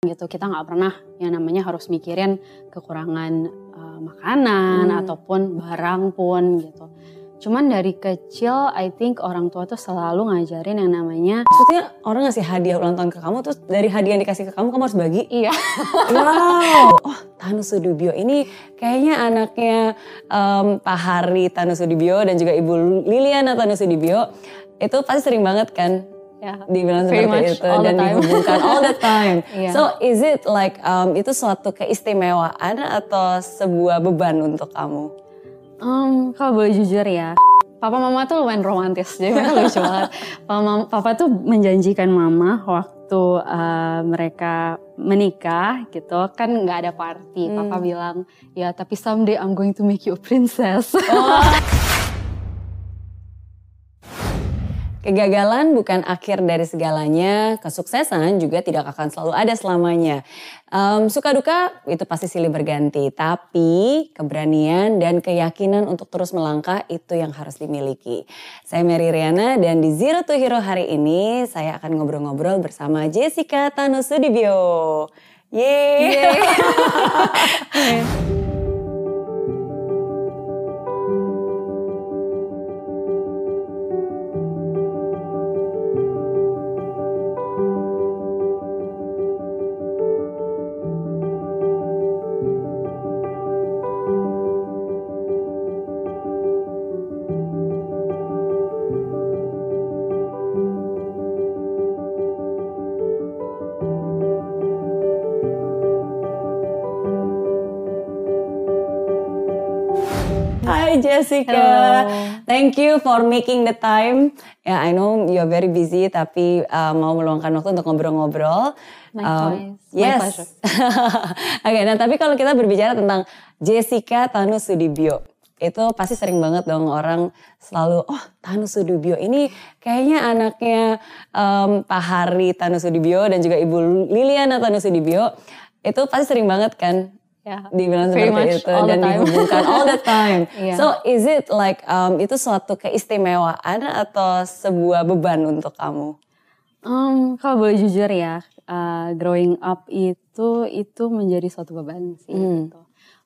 gitu kita nggak pernah yang namanya harus mikirin kekurangan uh, makanan Hmm. ataupun barang pun gitu cuman dari kecil I think orang tua tuh selalu ngajarin yang namanya Maksudnya orang ngasih hadiah ulang tahun ke kamu terus dari hadiah yang dikasih ke kamu kamu harus bagi? iya Wow. Oh, Tanu Sudibyo ini kayaknya anaknya em, Pak Hari Tanu Sudibyo dan juga Ibu Liliana Tanu Sudibyo itu pasti sering banget kan ya dibilang seperti itu dan dihubungkan all the time. Iya. So is it like um, itu suatu keistimewaan atau sebuah beban untuk kamu? Em, kalau boleh jujur ya, papa mama tuh lumayan romantis, jadi mereka lucu banget. Papa, mama- papa tuh menjanjikan mama waktu eh, mereka menikah gitu, kan nggak ada party. Papa bilang, ya tapi someday I'm going to make you a princess. Kegagalan bukan akhir dari segalanya, kesuksesan juga tidak akan selalu ada selamanya. Em, suka duka itu pasti silih berganti, tapi keberanian dan keyakinan untuk terus melangkah itu yang harus dimiliki. Saya Mary Riana dan di Zero to Hero hari ini saya akan ngobrol-ngobrol bersama Jessica Tanu Sudibyo. Yeay. Jessica, Hello. thank you for making the time. Ya, I know you're very busy, tapi uh, mau meluangkan waktu untuk ngobrol-ngobrol. My yes. pleasure. Oke, nah tapi kalau kita berbicara tentang Jessica Tanu Sudibyo, itu pasti sering banget dong orang selalu, oh Tanu Sudibyo ini kayaknya anaknya em, Pak Hari Tanu Sudibyo dan juga Ibu Liliana Tanu Sudibyo. Itu pasti sering banget kan Ya, dibilang pretty seperti much itu all the dan time. dihubungkan all the time. Iya. So is it like um, itu suatu keistimewaan atau sebuah beban untuk kamu? Em, kalau boleh jujur ya, uh, growing up itu itu menjadi suatu beban sih. Hmm. Gitu.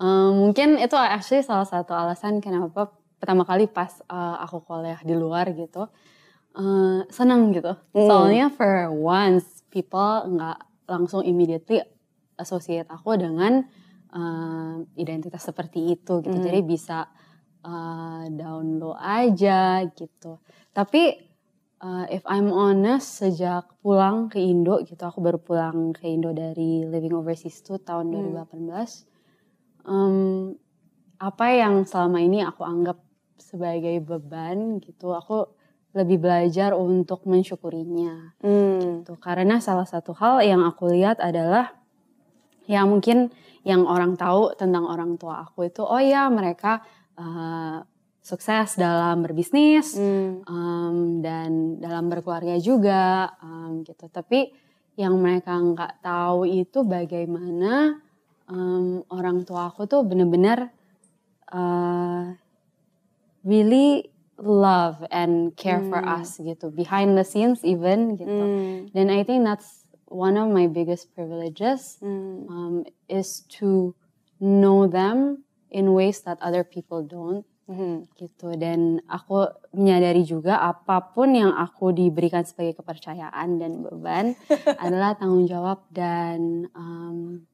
Em, mungkin itu actually salah satu alasan kenapa pertama kali pas uh, aku kuliah di luar gitu, uh, senang gitu. Hmm. Soalnya for once people nggak langsung immediately associate aku dengan uh, identitas seperti itu gitu. Hmm. Jadi bisa uh, down low aja gitu. Tapi Uh, if I'm honest, sejak pulang ke Indo gitu, aku baru pulang ke Indo dari living overseas tuh tahun 2018. em, apa yang selama ini aku anggap sebagai beban gitu, aku lebih belajar untuk mensyukurinya. Hmm. Gitu. Karena salah satu hal yang aku lihat adalah ya mungkin yang orang tahu tentang orang tua aku itu, oh ya mereka uh, sukses dalam berbisnis, Hmm. um, dan dalam berkeluarga juga um, gitu. Tapi yang mereka nggak tahu itu bagaimana um, orang tua aku tuh bener-bener uh, really love and care for Hmm. us gitu behind the scenes even gitu. Hmm. Dan I think that's one of my biggest privileges Hmm. um, is to know them in ways that other people don't Hmm. gitu dan aku menyadari juga apa pun yang aku diberikan sebagai kepercayaan dan beban adalah tanggung jawab dan um,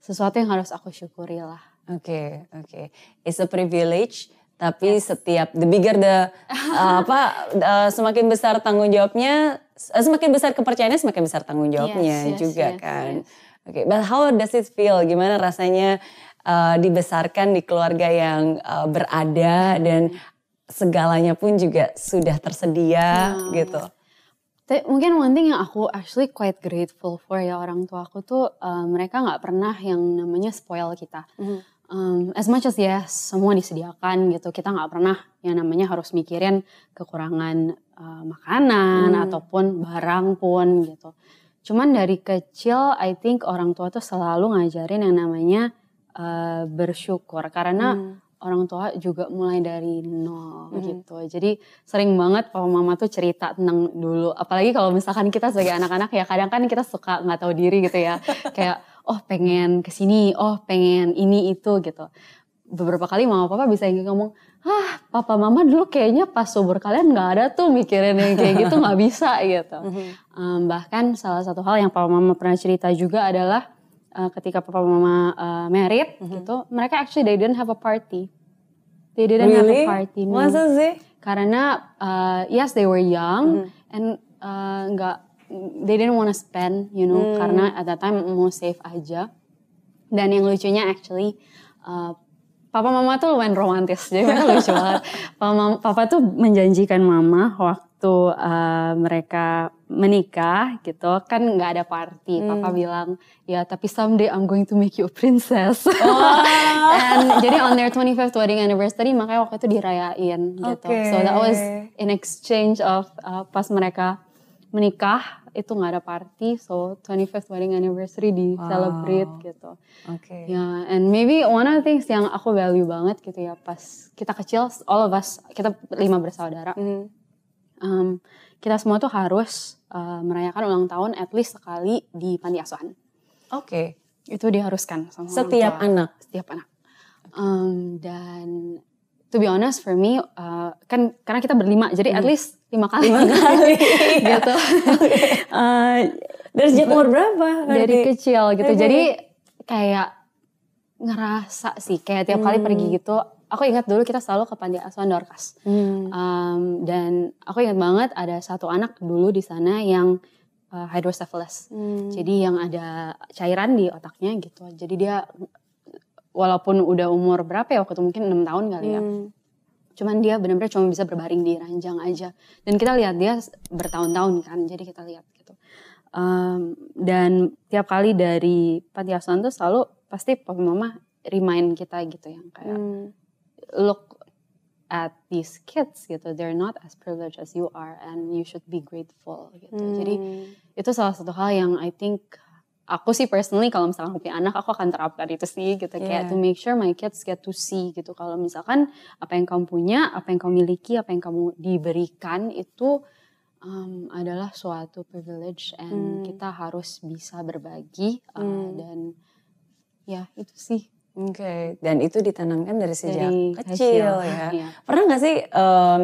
sesuatu yang harus aku syukuri lah. Oke, oke. It's a privilege, tapi setiap the bigger the uh, apa uh, semakin besar tanggung jawabnya, semakin besar kepercayaannya semakin besar tanggung jawabnya Yes, yes, juga yes, kan. yes. Oke, but how does it feel? Gimana rasanya uh, dibesarkan di keluarga yang uh, berada dan segalanya pun juga sudah tersedia Hmm. gitu. Tapi mungkin one thing yang aku actually quite grateful for ya orang tua aku tuh uh, mereka nggak pernah yang namanya spoil kita. Um, as much as ya semua disediakan gitu, kita nggak pernah yang namanya harus mikirin kekurangan uh, makanan Hmm. ataupun barang pun gitu. Cuman dari kecil I think orang tua tuh selalu ngajarin yang namanya uh, bersyukur karena Hmm. orang tua juga mulai dari nol Mhm. gitu. Jadi sering banget papa mama tuh cerita tentang dulu. Apalagi kalau misalkan kita sebagai anak-anak ya kadang kan kita suka nggak tahu diri gitu ya. Kayak oh pengen ke sini, oh pengen ini itu gitu. Beberapa kali mama papa bisa ngomong, ah papa mama dulu kayaknya pas subur kalian nggak ada tuh mikirin yang kayak gitu nggak bisa gitu. Um, bahkan salah satu hal yang papa mama pernah cerita juga adalah uh, ketika papa mama uh, married Mhm. gitu, mereka actually they didn't have a party. They didn't have a Really? party. no. Masa sih? Karena uh, yes they were young Mhm. and uh, nggak they didn't wanna spend, you know, Hmm. karena at that time mau save aja. Dan yang lucunya actually uh, papa mama tuh lumayan romantis, jadi mereka lucu banget. Papa, mama- papa tuh menjanjikan mama waktu uh, mereka menikah gitu, kan nggak ada party. Papa Hmm. bilang, ya tapi someday I'm going to make you a princess. Oh. And jadi on their 25th wedding anniversary makanya waktu itu dirayain gitu. Oke. So that was in exchange of uh, pas mereka menikah itu nggak ada party, so 25th wedding anniversary di celebrate Wow. gitu. Oke. Ya, and maybe one of the things yang aku value banget gitu ya pas kita kecil, all of us kita lima bersaudara, Mhm. um, kita semua tuh harus uh, merayakan ulang tahun at least sekali di panti asuhan. Oke. Itu diharuskan sama orang Setiap tua. anak. setiap anak. Um, dan to be honest for me uh, kan karena kita berlima jadi at least lima kali Hmm. Lima kali. gitu. Uh, Dari sejak umur berapa? dari kecil gitu. Dari- Jadi kayak ngerasa sih kayak tiap kali Hmm. pergi gitu. Aku ingat dulu kita selalu ke panti asuhan Dorcas. Hmm. Um, dan aku ingat banget ada satu anak dulu di sana yang uh, hydrocephalus. Hmm. Jadi yang ada cairan di otaknya gitu. Jadi dia walaupun udah umur berapa ya waktu itu mungkin enam tahun kali ya. Hmm. Cuman dia benar-benar cuma bisa berbaring di ranjang aja. Dan kita lihat dia bertahun-tahun kan. Jadi kita lihat gitu. Um, dan tiap kali dari panti asuhan tuh selalu pasti papa mama remind kita gitu yang kayak Hmm. look at these kids gitu. They're not as privileged as you are and you should be grateful gitu. Jadi Hmm. itu salah satu hal yang I think aku sih personally kalau misalkan aku punya anak aku akan terapkan itu sih gitu kayak Yeah. to make sure my kids get to see gitu kalau misalkan apa yang kamu punya apa yang kamu miliki apa yang kamu diberikan itu um, adalah suatu privilege and Hmm. kita harus bisa berbagi uh, Hmm. dan ya itu sih Oke, dan itu ditanamkan dari sejak dari kecil, ya. Iya. Pernah nggak sih em,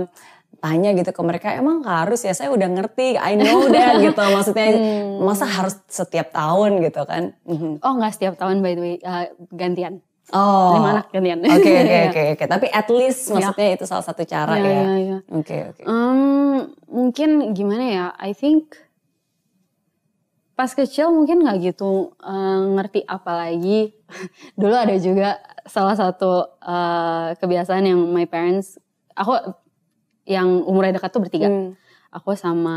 tanya gitu ke mereka, emang harus ya? Saya udah ngerti, I know that gitu. Maksudnya Hmm. masa harus setiap tahun gitu kan? Mhm. oh nggak setiap tahun by the way uh, gantian Oh, lima anak gantian Oke oke oke oke. Tapi at least maksudnya itu salah satu cara ya. iya, iya. Oke oke. Um, mungkin gimana ya? I think pas kecil mungkin nggak gitu uh, ngerti apa lagi. Dulu ada juga salah satu uh, kebiasaan yang my parents, aku yang umurnya dekat tuh bertiga. Hmm, Aku sama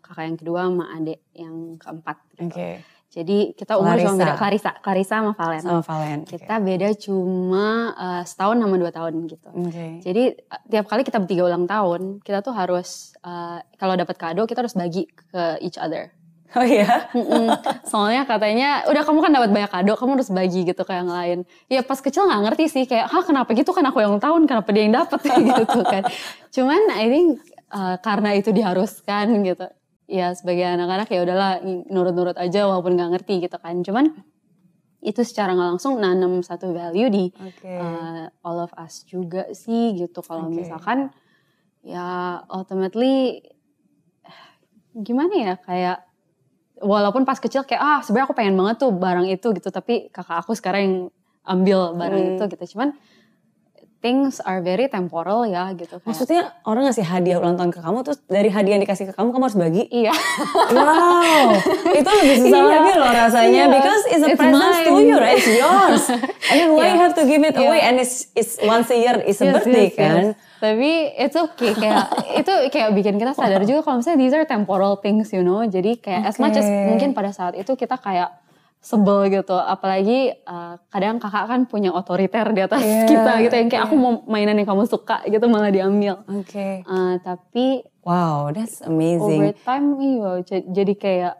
kakak yang kedua sama adik yang keempat. gitu. Oke. Jadi kita umur Clarissa. cuma beda Clarissa, Clarissa sama Valen. Sama Valen. Kita beda cuma uh, setahun sama dua tahun gitu. Oke. Jadi uh, tiap kali kita bertiga ulang tahun, kita tuh harus uh, kalau dapat kado kita harus bagi ke each other. Oh iya. Mm-mm. Soalnya katanya udah kamu kan dapat banyak kado, kamu harus bagi gitu ke yang lain. Ya pas kecil nggak ngerti sih kayak, hah kenapa gitu kan aku yang tahun, kenapa dia yang dapat gitu kan. Cuman I think uh, karena itu diharuskan gitu. Ya sebagai anak-anak ya udahlah nurut-nurut aja walaupun nggak ngerti gitu kan. Cuman itu secara nggak langsung nanam satu value di Oke. uh, all of us juga sih gitu kalau Oke. misalkan ya ultimately gimana ya kayak walaupun pas kecil kayak ah sebenarnya aku pengen banget tuh barang itu gitu tapi kakak aku sekarang yang ambil barang Hmm. itu gitu cuman things are very temporal ya gitu kayak Maksudnya orang ngasih hadiah ulang tahun ke kamu terus dari hadiah yang dikasih ke kamu kamu harus bagi? iya Wow, itu lebih susah Iya. lagi loh rasanya Iya. because it's a It's present to mine. you, right? It's yours. And then why Iya. you have to give it Iya. away and it's it's once a year, it's a Yes, birthday yes, kan? yes. Tapi it's okay kayak itu kayak bikin kita sadar juga kalau misalnya these are temporal things you know. Jadi kayak as much as mungkin pada saat itu kita kayak sebel gitu. Apalagi uh, kadang kakak kan punya otoriter di atas Iya, kita gitu yang kayak iya. aku mau mainan yang kamu suka gitu malah diambil. Oke. Uh, tapi Wow, that's over amazing. time iya jadi kayak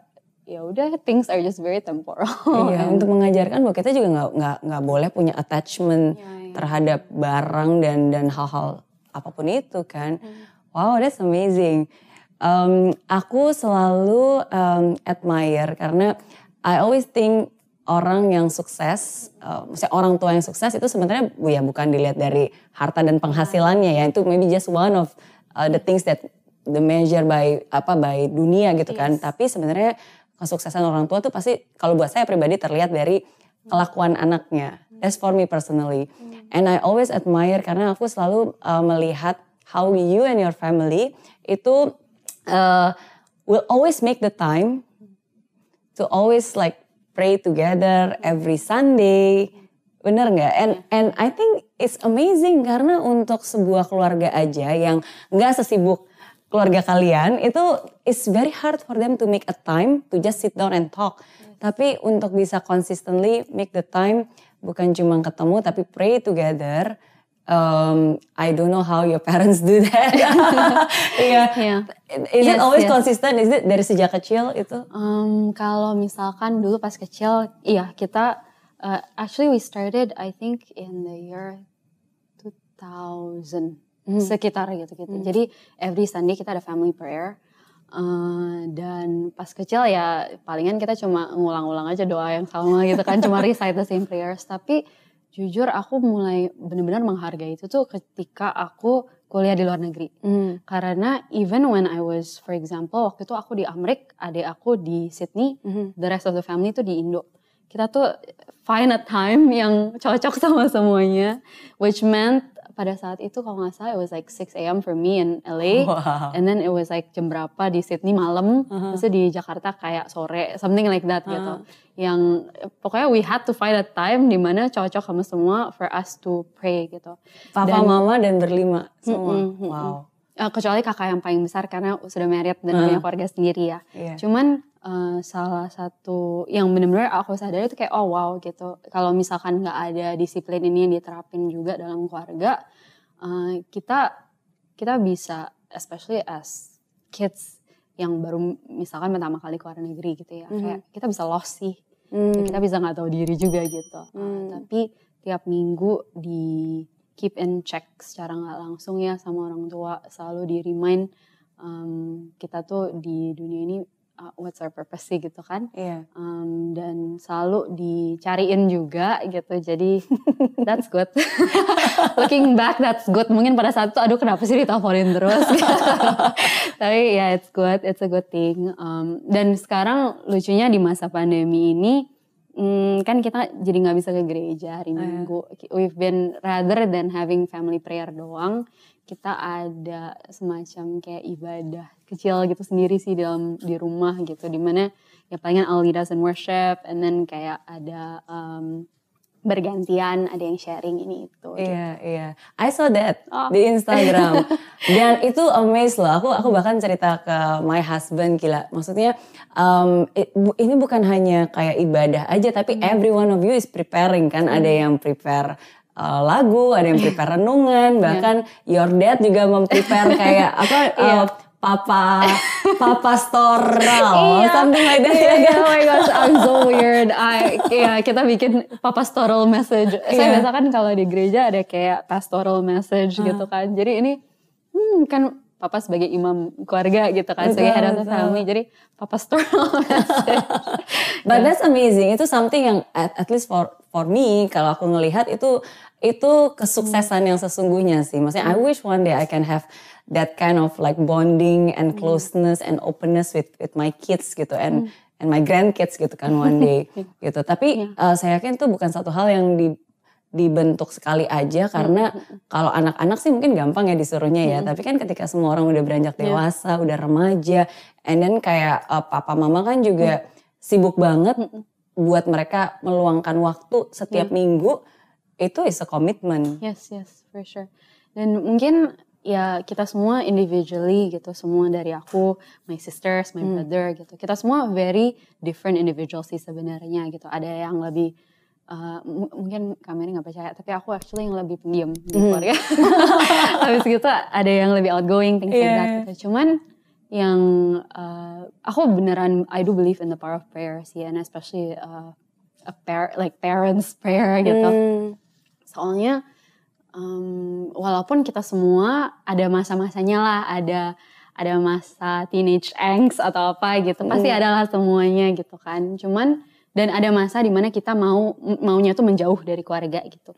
ya udah things are just very temporal. Iya, untuk mengajarkan bahwa kita juga nggak nggak nggak boleh punya attachment Iya, iya. terhadap barang dan dan hal-hal apa pun itu kan. Wow, that's amazing. Um, aku selalu um, admire karena I always think orang yang sukses, uh, maksudnya orang tua yang sukses itu sebenarnya ya bukan dilihat dari harta dan penghasilannya ya, itu maybe just one of uh, the things that the measure by apa by dunia gitu kan. Tapi sebenarnya kesuksesan orang tua tuh pasti kalau buat saya pribadi terlihat dari kelakuan anaknya. That's for me personally. And I always admire karena aku selalu uh, melihat how you and your family itu uh, will always make the time to always like pray together every Sunday. Bener nggak? And and I think it's amazing karena untuk sebuah keluarga aja yang nggak sesibuk keluarga kalian itu it's very hard for them to make a time to just sit down and talk. Tapi untuk bisa consistently make the time bukan cuma ketemu tapi pray together. Um, I don't know how your parents do that. Iya. yeah. Is yes, it always yes. consistent? Is it dari sejak kecil itu? Um, kalau misalkan dulu pas kecil, iya kita uh, actually we started I think in the year 2000 hmm. sekitar gitu gitu. Hmm. Jadi every Sunday kita ada family prayer. Uh, dan pas kecil ya palingan kita cuma ngulang-ulang aja doa yang sama gitu kan cuma recite the same prayers tapi jujur aku mulai benar-benar menghargai itu tuh ketika aku kuliah di luar negeri mm. karena even when I was for example waktu itu aku di Amerika adik aku di Sydney mm. the rest of the family tuh di Indo kita tuh find a time yang cocok sama semuanya which meant pada saat itu kalau nggak salah it was like 6 a.m. for me in LA wow. and then it was like jam berapa di Sydney malam uh-huh. terus di Jakarta kayak sore something like that uh-huh. gitu yang pokoknya we had to find a time di mana cocok sama semua for us to pray gitu papa dan, mama dan berlima semua mm, mm, wow uh, kecuali kakak yang paling besar karena sudah married dan uh. punya keluarga sendiri ya yeah. cuman uh, salah satu yang benar-benar aku sadari itu kayak oh wow gitu kalau misalkan nggak ada disiplin ini yang diterapin juga dalam keluarga uh, kita kita bisa especially as kids yang baru misalkan pertama kali keluar negeri gitu ya mm -hmm. kayak kita bisa lost sih mm. kita bisa nggak tahu diri juga gitu mm. uh, tapi tiap minggu di keep in check secara nggak langsung ya sama orang tua selalu di remind um, kita tuh di dunia ini uh, what's our purpose sih gitu kan. Iya. Um, dan selalu dicariin juga gitu. Jadi that's good. Looking back that's good. Mungkin pada saat itu aduh kenapa sih diteleponin terus. Tapi ya yeah, it's good, it's a good thing. Um, dan sekarang lucunya di masa pandemi ini Hmm, kan kita jadi nggak bisa ke gereja hari oh, iya. Minggu. We've been rather than having family prayer doang, kita ada semacam kayak ibadah kecil gitu sendiri sih dalam di rumah gitu di mana ya palingan us in worship and then kayak ada um, bergantian ada yang sharing ini itu. Iya gitu. iya, I saw that oh. di Instagram dan itu amazed loh. Aku aku bahkan cerita ke my husband gila. Maksudnya um, ini bukan hanya kayak ibadah aja tapi hmm. every one of you is preparing kan. Hmm. Ada yang prepare uh, lagu, ada yang prepare renungan, bahkan yeah. your dad juga memprepare kayak apa yeah. uh, papa papa storal iya. something like that iya, yeah, oh my gosh I'm so weird I ya kita bikin papa storal message saya yeah. biasa kan kalau di gereja ada kayak pastoral message uh. gitu kan jadi ini hmm, kan papa sebagai imam keluarga gitu kan betul, sebagai head of the family jadi papa storal message but yeah. that's amazing itu something yang at, at least for for me kalau aku ngelihat itu itu kesuksesan hmm. yang sesungguhnya sih maksudnya hmm. I wish one day I can have that kind of like bonding and hmm. closeness and openness with with my kids gitu and mm. and my grandkids gitu kan one day gitu. Tapi yeah. uh, saya yakin itu bukan satu hal yang di dibentuk sekali aja karena mm. kalau anak-anak sih mungkin gampang ya disuruhnya ya. Mm. Tapi kan ketika semua orang udah beranjak dewasa, yeah. udah remaja, and then kayak uh, papa mama kan juga mm. sibuk banget mm. buat mereka meluangkan waktu setiap yeah. minggu itu is a commitment. Yes, yes, for sure. Dan mungkin ya kita semua individually gitu semua dari aku my sisters my hmm. brother gitu kita semua very different individual sih sebenarnya gitu ada yang lebih uh, mungkin kamera nggak percaya tapi aku actually yang lebih pendiam di hmm. keluarga habis gitu ada yang lebih outgoing things yeah. like that gitu cuman yang uh, aku beneran I do believe in the power of prayer sih and especially uh, a par like parents prayer gitu hmm. soalnya um, walaupun kita semua ada masa-masanya lah, ada ada masa teenage angst atau apa gitu, pasti Mm. adalah semuanya gitu kan. Cuman dan ada masa di mana kita mau maunya tuh menjauh dari keluarga gitu.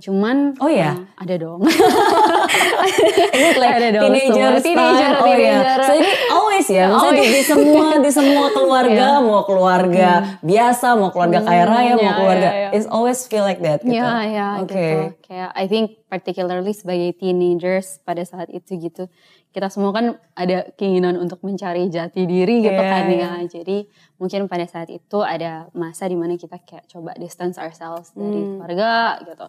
Cuman Oh ya? uh, ada dong. Like Ada dong, teenager. Teenager? Oh ya. teenager. So ini always ya, maksudnya di, di semua di semua keluarga, Iya. mau keluarga biasa, mau keluarga kaya raya, mau ya, keluarga, ya, ya. it's always feel like that gitu. Ya, ya, Oke. gitu. Kayak I think particularly sebagai teenagers pada saat itu gitu, kita semua kan ada keinginan untuk mencari jati diri gitu Iya, kan iya. ya. Jadi mungkin pada saat itu ada masa di mana kita kayak coba distance ourselves dari Hmm. keluarga gitu.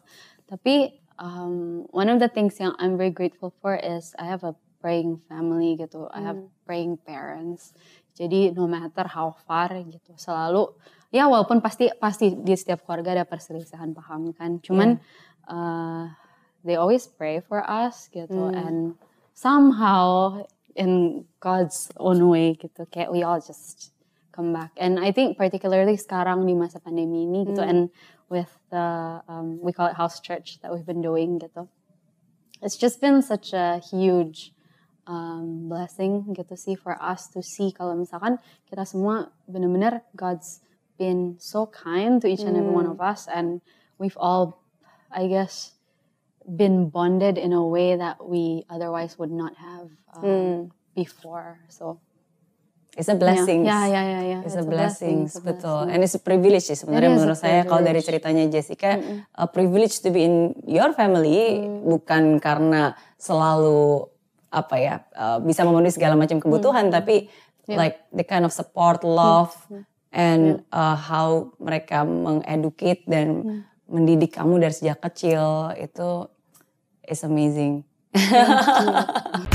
Tapi um, one of the things yang I'm very grateful for is I have a praying family gitu. I have praying parents. Jadi no matter how far gitu, selalu ya walaupun pasti pasti di setiap keluarga ada perselisihan paham kan. Cuman uh, they always pray for us gitu and somehow in God's own way gitu. Kayak we all just come back. And I think particularly sekarang di masa pandemi ini gitu. And with the um, we call it house church that we've been doing gitu. It's just been such a huge um, blessing gitu sih for us to see kalau misalkan kita semua benar-benar God's been so kind to each and every one of us. And we've all I guess been bonded in a way that we otherwise would not have um, before. So It's a blessing. Ya, ya, ya, ya. It's, a blessing, it's a betul. blessing. And it's a privilege sih sebenarnya menurut saya kalau dari ceritanya Jessica, a privilege to be in your family Mm. bukan karena selalu apa ya uh, bisa memenuhi segala macam kebutuhan, Mm. tapi like the kind of support, love, Mm. and uh, how mereka mengeducate dan Mm. Mendidik kamu dari sejak kecil itu is amazing.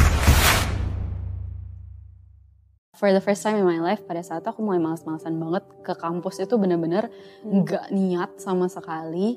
For the first time in my life, pada saat aku mulai males-malesan banget ke kampus itu bener-bener nggak niat sama sekali.